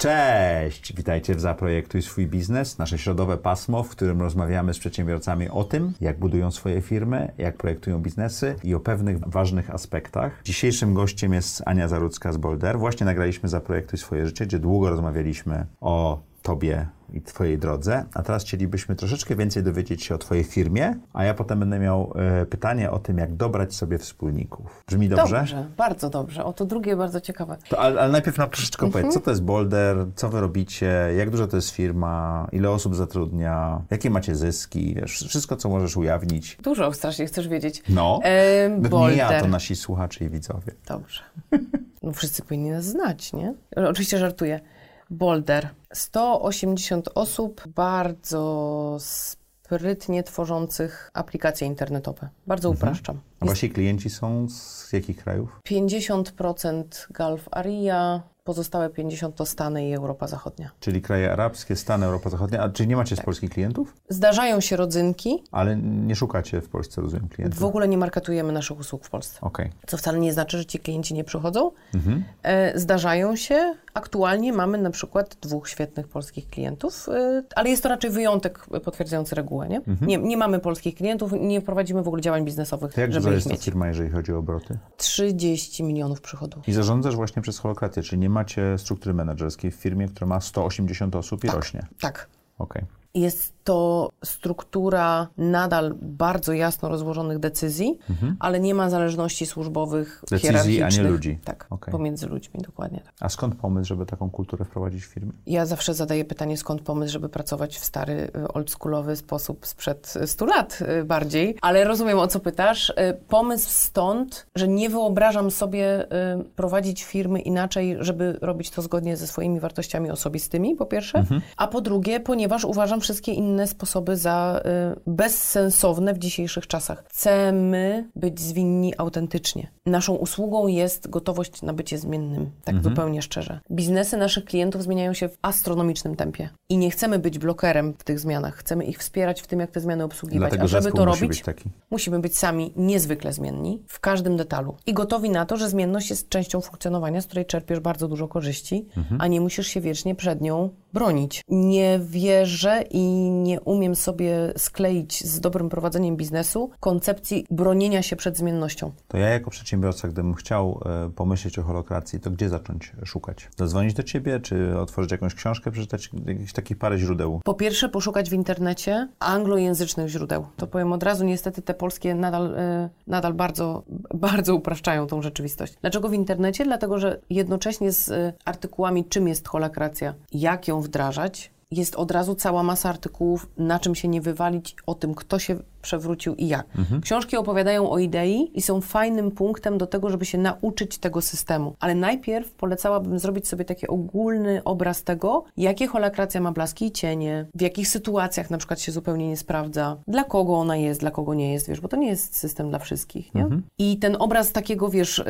Cześć! Witajcie w Zaprojektuj swój biznes, nasze środowe pasmo, w którym rozmawiamy z przedsiębiorcami o tym, jak budują swoje firmy, jak projektują biznesy i o pewnych ważnych aspektach. Dzisiejszym gościem jest Ania Zarudzka z Boulder. Właśnie nagraliśmy Zaprojektuj swoje życie, gdzie długo rozmawialiśmy o Tobie i Twojej drodze, a teraz chcielibyśmy troszeczkę więcej dowiedzieć się o Twojej firmie, a ja potem będę miał e, pytanie o tym, jak dobrać sobie wspólników. Brzmi dobrze? Dobrze, bardzo dobrze. O to drugie bardzo ciekawe. To, ale, ale najpierw nam troszeczkę Mhm. opowiedz, co to jest Boulder, co wy robicie, jak duża to jest firma, ile osób zatrudnia, jakie macie zyski, wiesz, wszystko, co możesz ujawnić. Dużo strasznie chcesz wiedzieć. No, E, nie Boulder. ja, to nasi słuchacze i widzowie. Dobrze. No wszyscy powinni nas znać, nie? Oczywiście żartuję. Boulder. 180 osób bardzo sprytnie tworzących aplikacje internetowe. Bardzo upraszczam. A wasi klienci są z jakich krajów? 50% Gulf Area, pozostałe 50 to Stany i Europa Zachodnia. Czyli kraje arabskie, Stany, Europa Zachodnia. A czy nie macie z polskich klientów? Zdarzają się rodzynki. Ale nie szukacie w Polsce, rozumiem, klientów. W ogóle nie marketujemy naszych usług w Polsce. Okej. Co wcale nie znaczy, że ci klienci nie przychodzą. E, zdarzają się. Aktualnie mamy na przykład dwóch świetnych polskich klientów, e, ale jest to raczej wyjątek potwierdzający regułę. Nie? Nie, nie mamy polskich klientów, nie prowadzimy w ogóle działań biznesowych, To jak żeby duża jest ta firma, jeżeli chodzi o obroty? 30 milionów przychodów. I zarządzasz właśnie przez holokrację, czyli nie macie struktury menedżerskiej w firmie, która ma 180 osób i rośnie. Tak. Okej. Jest to struktura nadal bardzo jasno rozłożonych decyzji, ale nie ma zależności służbowych, Mhm. Decyzji, a nie hierarchicznych. ludzi. Tak, Okej. pomiędzy ludźmi, dokładnie tak. A skąd pomysł, żeby taką kulturę wprowadzić w firmie? Ja zawsze zadaję pytanie, skąd pomysł, żeby pracować w stary, y, oldschoolowy sposób sprzed y, 100 lat y, bardziej, ale rozumiem o co pytasz. Y, Pomysł stąd, że nie wyobrażam sobie y, prowadzić firmy inaczej, żeby robić to zgodnie ze swoimi wartościami osobistymi, po pierwsze, a po drugie, ponieważ uważam wszystkie inne sposoby za y, bezsensowne w dzisiejszych czasach. Chcemy być zwinni autentycznie. Naszą usługą jest gotowość na bycie zmiennym, tak zupełnie szczerze. Biznesy naszych klientów zmieniają się w astronomicznym tempie i nie chcemy być blokerem w tych zmianach. Chcemy ich wspierać w tym, jak te zmiany obsługiwać. Dlatego A żeby to musi robić, być taki. musimy być sami niezwykle zmienni w każdym detalu i gotowi na to, że zmienność jest częścią funkcjonowania, z której czerpiesz bardzo dużo korzyści, a nie musisz się wiecznie przed nią bronić. Nie wierzę i nie umiem sobie skleić z dobrym prowadzeniem biznesu koncepcji bronienia się przed zmiennością. To ja jako przedsiębiorca, gdybym chciał e, pomyśleć o holokracji, to gdzie zacząć szukać? Zadzwonić do ciebie, czy otworzyć jakąś książkę, przeczytać jakieś takich parę źródeł? Po pierwsze, poszukać w internecie anglojęzycznych źródeł. To powiem od razu, niestety te polskie nadal, y, nadal bardzo, bardzo upraszczają tą rzeczywistość. Dlaczego w internecie? Dlatego, że jednocześnie z y, artykułami, czym jest holokracja, jak ją wdrażać, jest od razu cała masa artykułów, na czym się nie wywalić, o tym, kto się przewrócił i jak. Książki opowiadają o idei i są fajnym punktem do tego, żeby się nauczyć tego systemu. Ale najpierw polecałabym zrobić sobie taki ogólny obraz tego, jakie holokracja ma blaski i cienie, w jakich sytuacjach na przykład się zupełnie nie sprawdza, dla kogo ona jest, dla kogo nie jest, wiesz, bo to nie jest system dla wszystkich, nie? I ten obraz takiego, wiesz, y,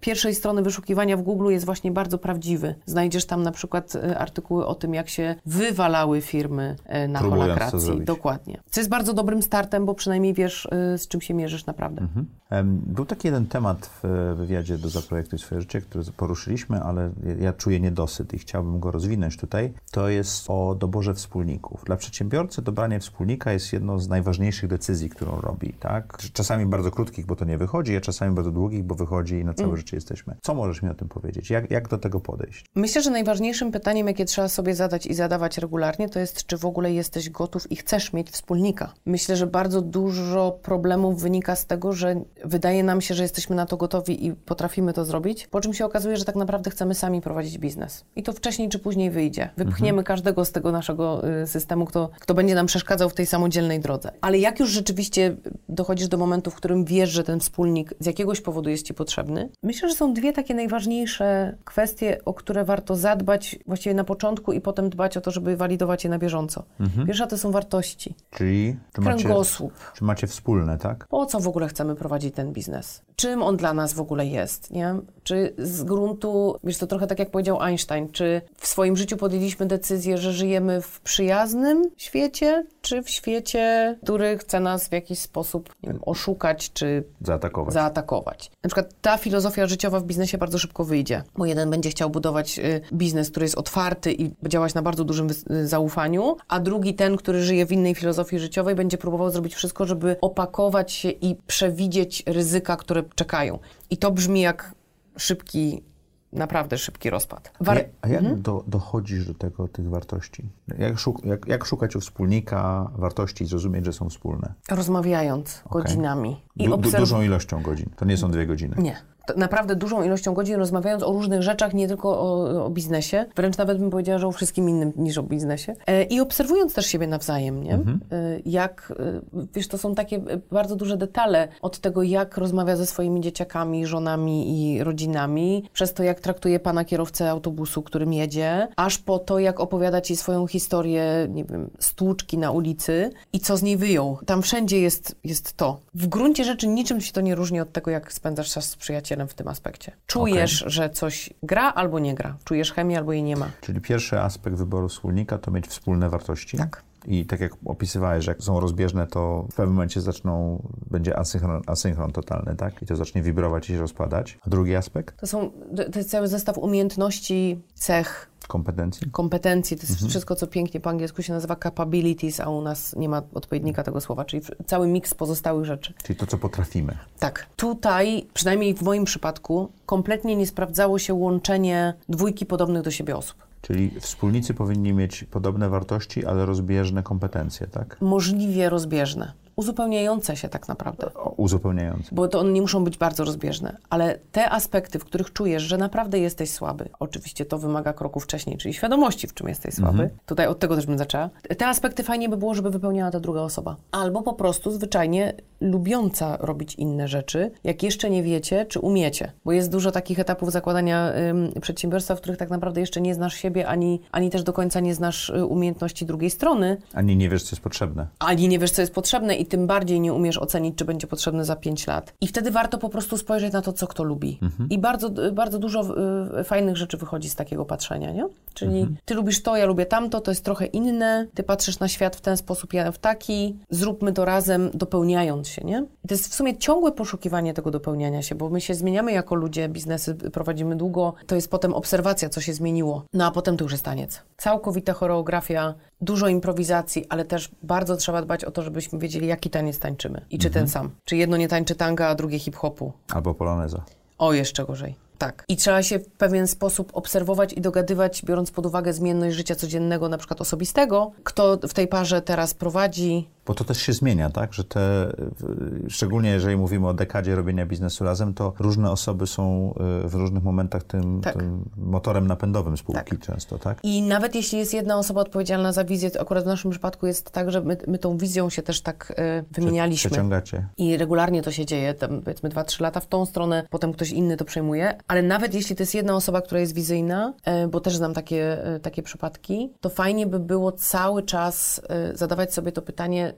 pierwszej strony wyszukiwania w Google jest właśnie bardzo prawdziwy. Znajdziesz tam na przykład y, artykuły o tym, jak się wywalały firmy y, na Próbując holakracji. Dokładnie. Co jest bardzo dobrym startem, bo przynajmniej wiesz, y, z czym się mierzysz naprawdę. Em, Był taki jeden temat w wywiadzie do Zaprojektuj swoje życie, który poruszyliśmy, ale ja czuję niedosyt i chciałbym go rozwinąć tutaj. To jest o doborze wspólników. Dla przedsiębiorcy dobranie wspólnika jest jedną z najważniejszych decyzji, którą robi. Tak? Czasami bardzo krótkich, bo to nie wychodzi, a czasami bardzo długich, bo wychodzi i na całe życie jesteśmy. Co możesz mi o tym powiedzieć? Jak, jak do tego podejść? Myślę, że najważniejszym pytaniem, jakie trzeba sobie zadać i zadawać regularnie, to jest, czy w ogóle jesteś gotów i chcesz mieć wspólnika. Myślę, że bardzo dużo problemów wynika z tego, że wydaje nam się, że jesteśmy na to gotowi i potrafimy to zrobić, po czym się okazuje, że tak naprawdę chcemy sami prowadzić biznes. I to wcześniej czy później wyjdzie. Wypchniemy każdego z tego naszego y, systemu, kto, kto będzie nam przeszkadzał w tej samodzielnej drodze. Ale jak już rzeczywiście dochodzisz do momentu, w którym wiesz, że ten wspólnik z jakiegoś powodu jest Ci potrzebny, myślę, że są dwie takie najważniejsze kwestie, o które warto zadbać właściwie na początku i potem dbać o to, żeby walidować je na bieżąco. Pierwsza to są wartości. Czyli czy macie Kręgosłup, osób. Czy macie wspólne, tak? Po co w ogóle chcemy prowadzić ten biznes? Czym on dla nas w ogóle jest, nie? Czy z gruntu, wiesz, to trochę tak jak powiedział Einstein, czy w swoim życiu podjęliśmy decyzję, że żyjemy w przyjaznym świecie, czy w świecie, który chce nas w jakiś sposób wiem, oszukać, czy Zaatakować. zaatakować. Na przykład ta filozofia życiowa w biznesie bardzo szybko wyjdzie, bo jeden będzie chciał budować y, biznes, który jest otwarty i działać na bardzo dużym y, zaufaniu, a drugi ten, który żyje w innej filozofii życiowej, będzie próbował zrobić wszystko, żeby opakować się i przewidzieć ryzyka, które czekają. I to brzmi jak szybki, naprawdę szybki rozpad. A War- jak, a jak Mhm. do, dochodzisz do tego, tych wartości? Jak, szuk, jak, jak szukać u wspólnika wartości i zrozumieć, że są wspólne? Rozmawiając godzinami i Du, du, obserw- dużą ilością godzin. To nie są dwie godziny. Nie. Naprawdę dużą ilością godzin rozmawiając o różnych rzeczach, nie tylko o, o biznesie, wręcz nawet bym powiedziała, że o wszystkim innym niż o biznesie. E, I obserwując też siebie nawzajem, nie? E, jak, e, wiesz, to są takie e, bardzo duże detale od tego, jak rozmawia ze swoimi dzieciakami, żonami i rodzinami, przez to, jak traktuje pana kierowcę autobusu, którym jedzie, aż po to, jak opowiada ci swoją historię, nie wiem, stłuczki na ulicy i co z niej wyjął. Tam wszędzie jest, jest to. W gruncie rzeczy niczym się to nie różni od tego, jak spędzasz czas z przyjacielem w tym aspekcie. Czujesz, że coś gra albo nie gra. Czujesz chemię albo jej nie ma. Czyli pierwszy aspekt wyboru wspólnika to mieć wspólne wartości. Tak. I tak jak opisywałeś, że jak są rozbieżne, to w pewnym momencie zaczną, będzie asynchron, asynchron totalny, tak? I to zacznie wibrować i się rozpadać. A drugi aspekt? To, są, to jest cały zestaw umiejętności, cech, Kompetencji? kompetencji. To jest wszystko, co pięknie po angielsku się nazywa capabilities, a u nas nie ma odpowiednika tego słowa, czyli cały miks pozostałych rzeczy. Czyli to, co potrafimy. Tak. Tutaj, przynajmniej w moim przypadku, kompletnie nie sprawdzało się łączenie dwójki podobnych do siebie osób. Czyli wspólnicy powinni mieć podobne wartości, ale rozbieżne kompetencje, tak? Możliwie rozbieżne. Uzupełniające się tak naprawdę. Uzupełniające. Bo to one nie muszą być bardzo rozbieżne, ale te aspekty, w których czujesz, że naprawdę jesteś słaby, oczywiście to wymaga kroku wcześniej, czyli świadomości, w czym jesteś słaby. Tutaj od tego też bym zaczęła. Te aspekty fajnie by było, żeby wypełniała ta druga osoba. Albo po prostu zwyczajnie lubiąca robić inne rzeczy, jak jeszcze nie wiecie, czy umiecie. Bo jest dużo takich etapów zakładania ym, przedsiębiorstwa, w których tak naprawdę jeszcze nie znasz siebie, ani, ani też do końca nie znasz y, umiejętności drugiej strony, Ani nie wiesz, co jest potrzebne. ani nie wiesz, co jest potrzebne i tym bardziej nie umiesz ocenić, czy będzie potrzebne za 5 lat. I wtedy warto po prostu spojrzeć na to, co kto lubi. I bardzo, bardzo dużo y, fajnych rzeczy wychodzi z takiego patrzenia, nie? Czyli ty lubisz to, ja lubię tamto, to jest trochę inne, ty patrzysz na świat w ten sposób, ja w taki, zróbmy to razem, dopełniając się, nie? I to jest w sumie ciągłe poszukiwanie tego dopełniania się, bo my się zmieniamy jako ludzie, biznesy prowadzimy długo, to jest potem obserwacja, co się zmieniło, no a potem to już jest taniec. Całkowita choreografia, dużo improwizacji, ale też bardzo trzeba dbać o to, żebyśmy wiedzieli, jaki taniec tańczymy i czy ten sam. Czy jedno nie tańczy tanga, a drugie hip-hopu. Albo poloneza. O, jeszcze gorzej. Tak. I trzeba się w pewien sposób obserwować i dogadywać, biorąc pod uwagę zmienność życia codziennego, na przykład osobistego, kto w tej parze teraz prowadzi. Bo to też się zmienia, tak? Że te, szczególnie jeżeli mówimy o dekadzie robienia biznesu razem, to różne osoby są y, w różnych momentach tym, Tak. tym motorem napędowym spółki Tak. często, tak? I nawet jeśli jest jedna osoba odpowiedzialna za wizję, to akurat w naszym przypadku jest tak, że my, my tą wizją się też tak e, wymienialiśmy. Przeciągacie. I regularnie to się dzieje, tam powiedzmy 2-3 lata w tą stronę, potem ktoś inny to przejmuje. Ale nawet jeśli to jest jedna osoba, która jest wizyjna, e, bo też znam takie, e, takie przypadki, to fajnie by było cały czas e, zadawać sobie to pytanie,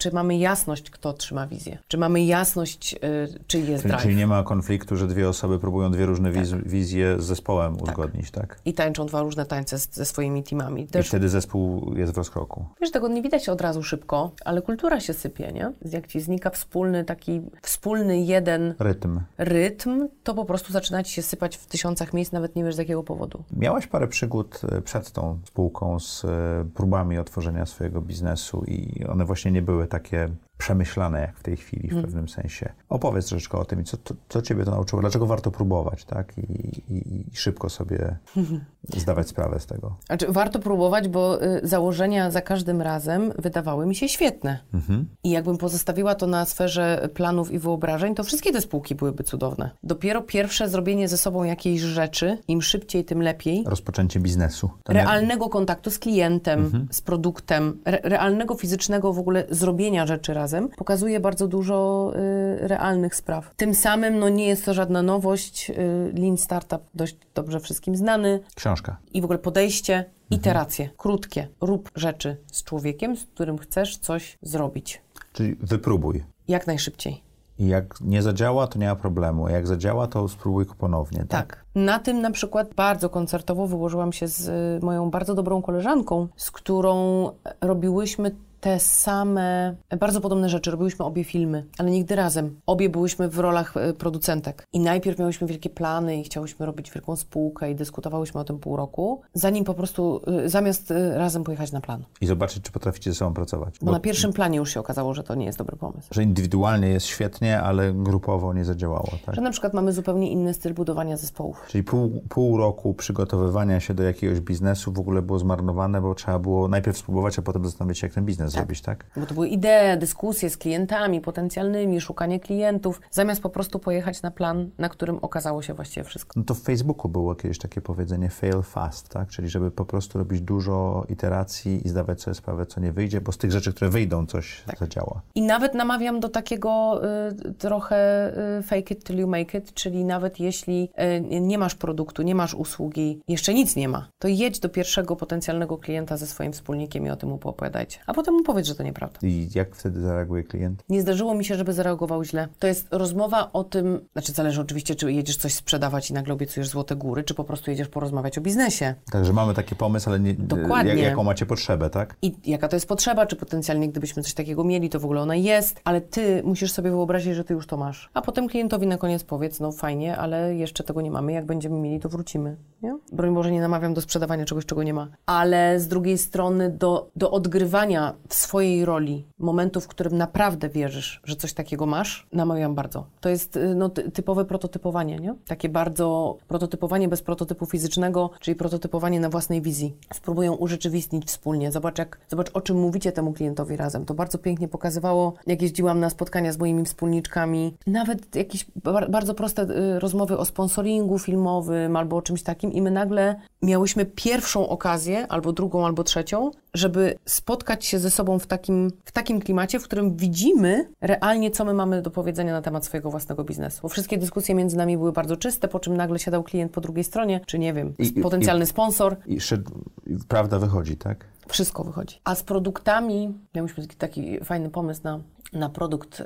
czy mamy jasność, kto trzyma wizję. Czy mamy jasność, e, czy jest Czyli, drive. czyli nie ma konfliktu, że dwie osoby próbują dwie różne wiz, wizje z zespołem uzgodnić, tak? I tańczą dwa różne tańce z, ze swoimi teamami. I Też wtedy zespół jest w rozkroku. Wiesz, tego nie widać od razu szybko, ale kultura się sypie, nie? Jak ci znika wspólny taki, wspólny jeden Rytm. rytm, to po prostu zaczyna ci się sypać w tysiącach miejsc, nawet nie wiesz z jakiego powodu. Miałaś parę przygód e, przed tą spółką z e, próbami otworzenia swojego biznesu i one właśnie nie były takie przemyślane jak w tej chwili w pewnym sensie. Opowiedz troszeczkę o tym i co, co, co ciebie to nauczyło, dlaczego warto próbować, tak? I, i, i szybko sobie zdawać sprawę z tego. Znaczy, warto próbować, bo y, założenia za każdym razem wydawały mi się świetne. I jakbym pozostawiła to na sferze planów i wyobrażeń, to wszystkie te spółki byłyby cudowne. Dopiero pierwsze zrobienie ze sobą jakiejś rzeczy, im szybciej, tym lepiej, Rozpoczęcie biznesu. To nie- realnego kontaktu z klientem, z produktem, re realnego fizycznego w ogóle zrobienia rzeczy razem, pokazuje bardzo dużo y, realnych spraw. Tym samym no, nie jest to żadna nowość. Y, Lean Startup dość dobrze wszystkim znany Książka. i w ogóle podejście, iteracje, krótkie. Rób rzeczy z człowiekiem, z którym chcesz coś zrobić. Czyli wypróbuj. Jak najszybciej. I jak nie zadziała, to nie ma problemu. Jak zadziała, to spróbuj ponownie. Tak. Tak. Na tym na przykład bardzo koncertowo wyłożyłam się z y, moją bardzo dobrą koleżanką, z którą robiłyśmy te same, bardzo podobne rzeczy. Robiłyśmy obie filmy, ale nigdy razem. Obie byłyśmy w rolach y, producentek. I najpierw miałyśmy wielkie plany i chciałyśmy robić wielką spółkę i dyskutowałyśmy o tym pół roku, zanim po prostu, y, zamiast y, razem pojechać na plan. I zobaczyć, czy potraficie ze sobą pracować. Bo na pierwszym planie już się okazało, że to nie jest dobry pomysł. Że indywidualnie jest świetnie, ale grupowo nie zadziałało. Tak? Że na przykład mamy zupełnie inny styl budowania zespołów. Czyli pół, pół roku przygotowywania się do jakiegoś biznesu w ogóle było zmarnowane, bo trzeba było najpierw spróbować, a potem zastanowić się, jak ten biznes zrobić, tak? Bo to były idee, dyskusje z klientami potencjalnymi, szukanie klientów, zamiast po prostu pojechać na plan, na którym okazało się właściwie wszystko. No to w Facebooku było kiedyś takie powiedzenie fail fast, tak? Czyli żeby po prostu robić dużo iteracji i zdawać sobie sprawę, co nie wyjdzie, bo z tych rzeczy, które wyjdą, coś zadziała. I nawet namawiam do takiego y, trochę y, fake it till you make it, czyli nawet jeśli y, nie masz produktu, nie masz usługi, jeszcze nic nie ma, to jedź do pierwszego potencjalnego klienta ze swoim wspólnikiem i o tym mu opowiadajcie. A potem mu powiedz, że to nieprawda. I jak wtedy zareaguje klient? Nie zdarzyło mi się, żeby zareagował źle. To jest rozmowa o tym, znaczy zależy oczywiście, czy jedziesz coś sprzedawać i nagle obiecujesz złote góry, czy po prostu jedziesz porozmawiać o biznesie. Także mamy taki pomysł, ale nie, Dokładnie. Jak, jaką macie potrzebę, tak? I jaka to jest potrzeba, czy potencjalnie gdybyśmy coś takiego mieli, to w ogóle ona jest, ale ty musisz sobie wyobrazić, że ty już to masz. A potem klientowi na koniec powiedz, no fajnie, ale jeszcze tego nie mamy, jak będziemy mieli, to wrócimy. Nie? Broń Boże, nie namawiam do sprzedawania czegoś, czego nie ma. Ale z drugiej strony do, do odgrywania w swojej roli momentu, w którym naprawdę wierzysz, że coś takiego masz, namawiam bardzo. To jest y, no, ty- typowe prototypowanie, nie? Takie bardzo prototypowanie bez prototypu fizycznego, czyli prototypowanie na własnej wizji. Spróbują urzeczywistnić wspólnie. Zobacz, jak, zobacz, o czym mówicie temu klientowi razem. To bardzo pięknie pokazywało, jak jeździłam na spotkania z moimi wspólniczkami. Nawet jakieś bar- bardzo proste y, rozmowy o sponsoringu filmowym albo o czymś takim i my nagle miałyśmy pierwszą okazję, albo drugą, albo trzecią, żeby spotkać się ze sobą w takim, w takim klimacie, w którym widzimy realnie, co my mamy do powiedzenia na temat swojego własnego biznesu. Bo wszystkie dyskusje między nami były bardzo czyste, po czym nagle siadał klient po drugiej stronie, czy nie wiem, I- i- potencjalny sponsor. I i prawda wychodzi, tak? Wszystko wychodzi. A z produktami, miałyśmy taki, taki fajny pomysł na, na produkt y,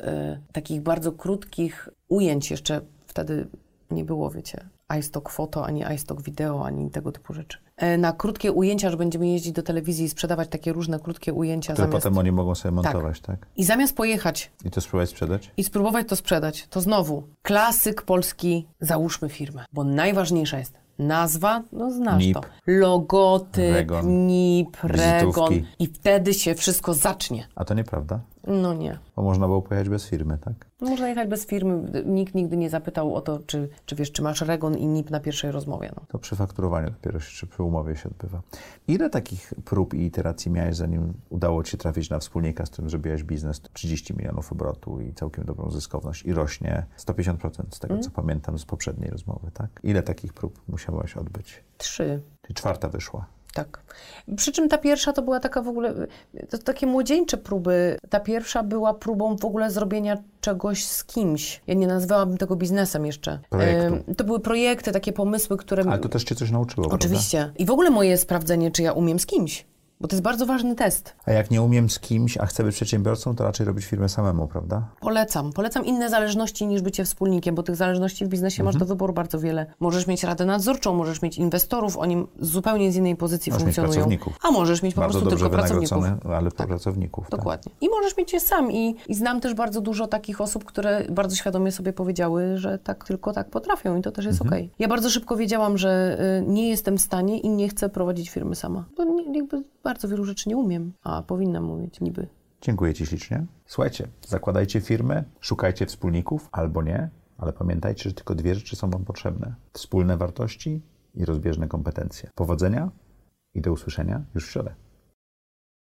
takich bardzo krótkich ujęć. Jeszcze wtedy nie było, wiecie, iStock foto, ani iStock wideo, ani tego typu rzeczy. E, na krótkie ujęcia, że będziemy jeździć do telewizji i sprzedawać takie różne krótkie ujęcia Które zamiast... potem oni mogą sobie montować, tak? I zamiast pojechać I to spróbować sprzedać? i spróbować to sprzedać, to znowu klasyk polski, załóżmy firmę, bo najważniejsza jest nazwa, no znasz NIP, to, logotyp, Regon, NIP, Regon wizytówki. i wtedy się wszystko zacznie. A to nieprawda? No nie. Bo można było pojechać bez firmy, tak? Można jechać bez firmy. Nikt nigdy nie zapytał o to, czy, czy wiesz, czy masz Regon i NIP na pierwszej rozmowie. No. To przy fakturowaniu dopiero się, czy przy umowie się odbywa. Ile takich prób i iteracji miałeś, zanim udało Ci trafić na wspólnika, z którym zrobiłeś biznes 30 milionów obrotu i całkiem dobrą zyskowność i rośnie 150% z tego, co pamiętam z poprzedniej rozmowy, tak? Ile takich prób musiałaś odbyć? Trzy. Czyli czwarta wyszła. Tak. Przy czym ta pierwsza to była taka w ogóle, to takie młodzieńcze próby. Ta pierwsza była próbą w ogóle zrobienia czegoś z kimś. Ja nie nazwałabym tego biznesem jeszcze. Projektu. To były projekty, takie pomysły, które... Ale to też Cię coś nauczyło, prawda? Oczywiście. I w ogóle moje sprawdzenie, czy ja umiem z kimś. Bo to jest bardzo ważny test. A jak nie umiem z kimś, a chcę być przedsiębiorcą, to raczej robić firmę samemu, prawda? Polecam. Polecam inne zależności niż bycie wspólnikiem, bo tych zależności w biznesie masz Mhm. do wyboru bardzo wiele. Możesz mieć radę nadzorczą, możesz mieć inwestorów, oni zupełnie z innej pozycji Możesz mieć funkcjonują. pracowników. A możesz mieć po Bardzo prostu dobrze tylko pracowników. ale pracowników. Tak. Dokładnie. I możesz mieć je sam. I, I znam też bardzo dużo takich osób, które bardzo świadomie sobie powiedziały, że tak tylko tak potrafią i to też jest Mhm. okej. Ja bardzo szybko wiedziałam, że y, nie jestem w stanie i nie chcę prowadzić firmy sama. Bo nie, jakby bardzo wielu rzeczy nie umiem, a powinnam umieć niby. Dziękuję Ci ślicznie. Słuchajcie, zakładajcie firmy, szukajcie wspólników albo nie, ale pamiętajcie, że tylko dwie rzeczy są Wam potrzebne: wspólne wartości i rozbieżne kompetencje. Powodzenia i do usłyszenia już w środę.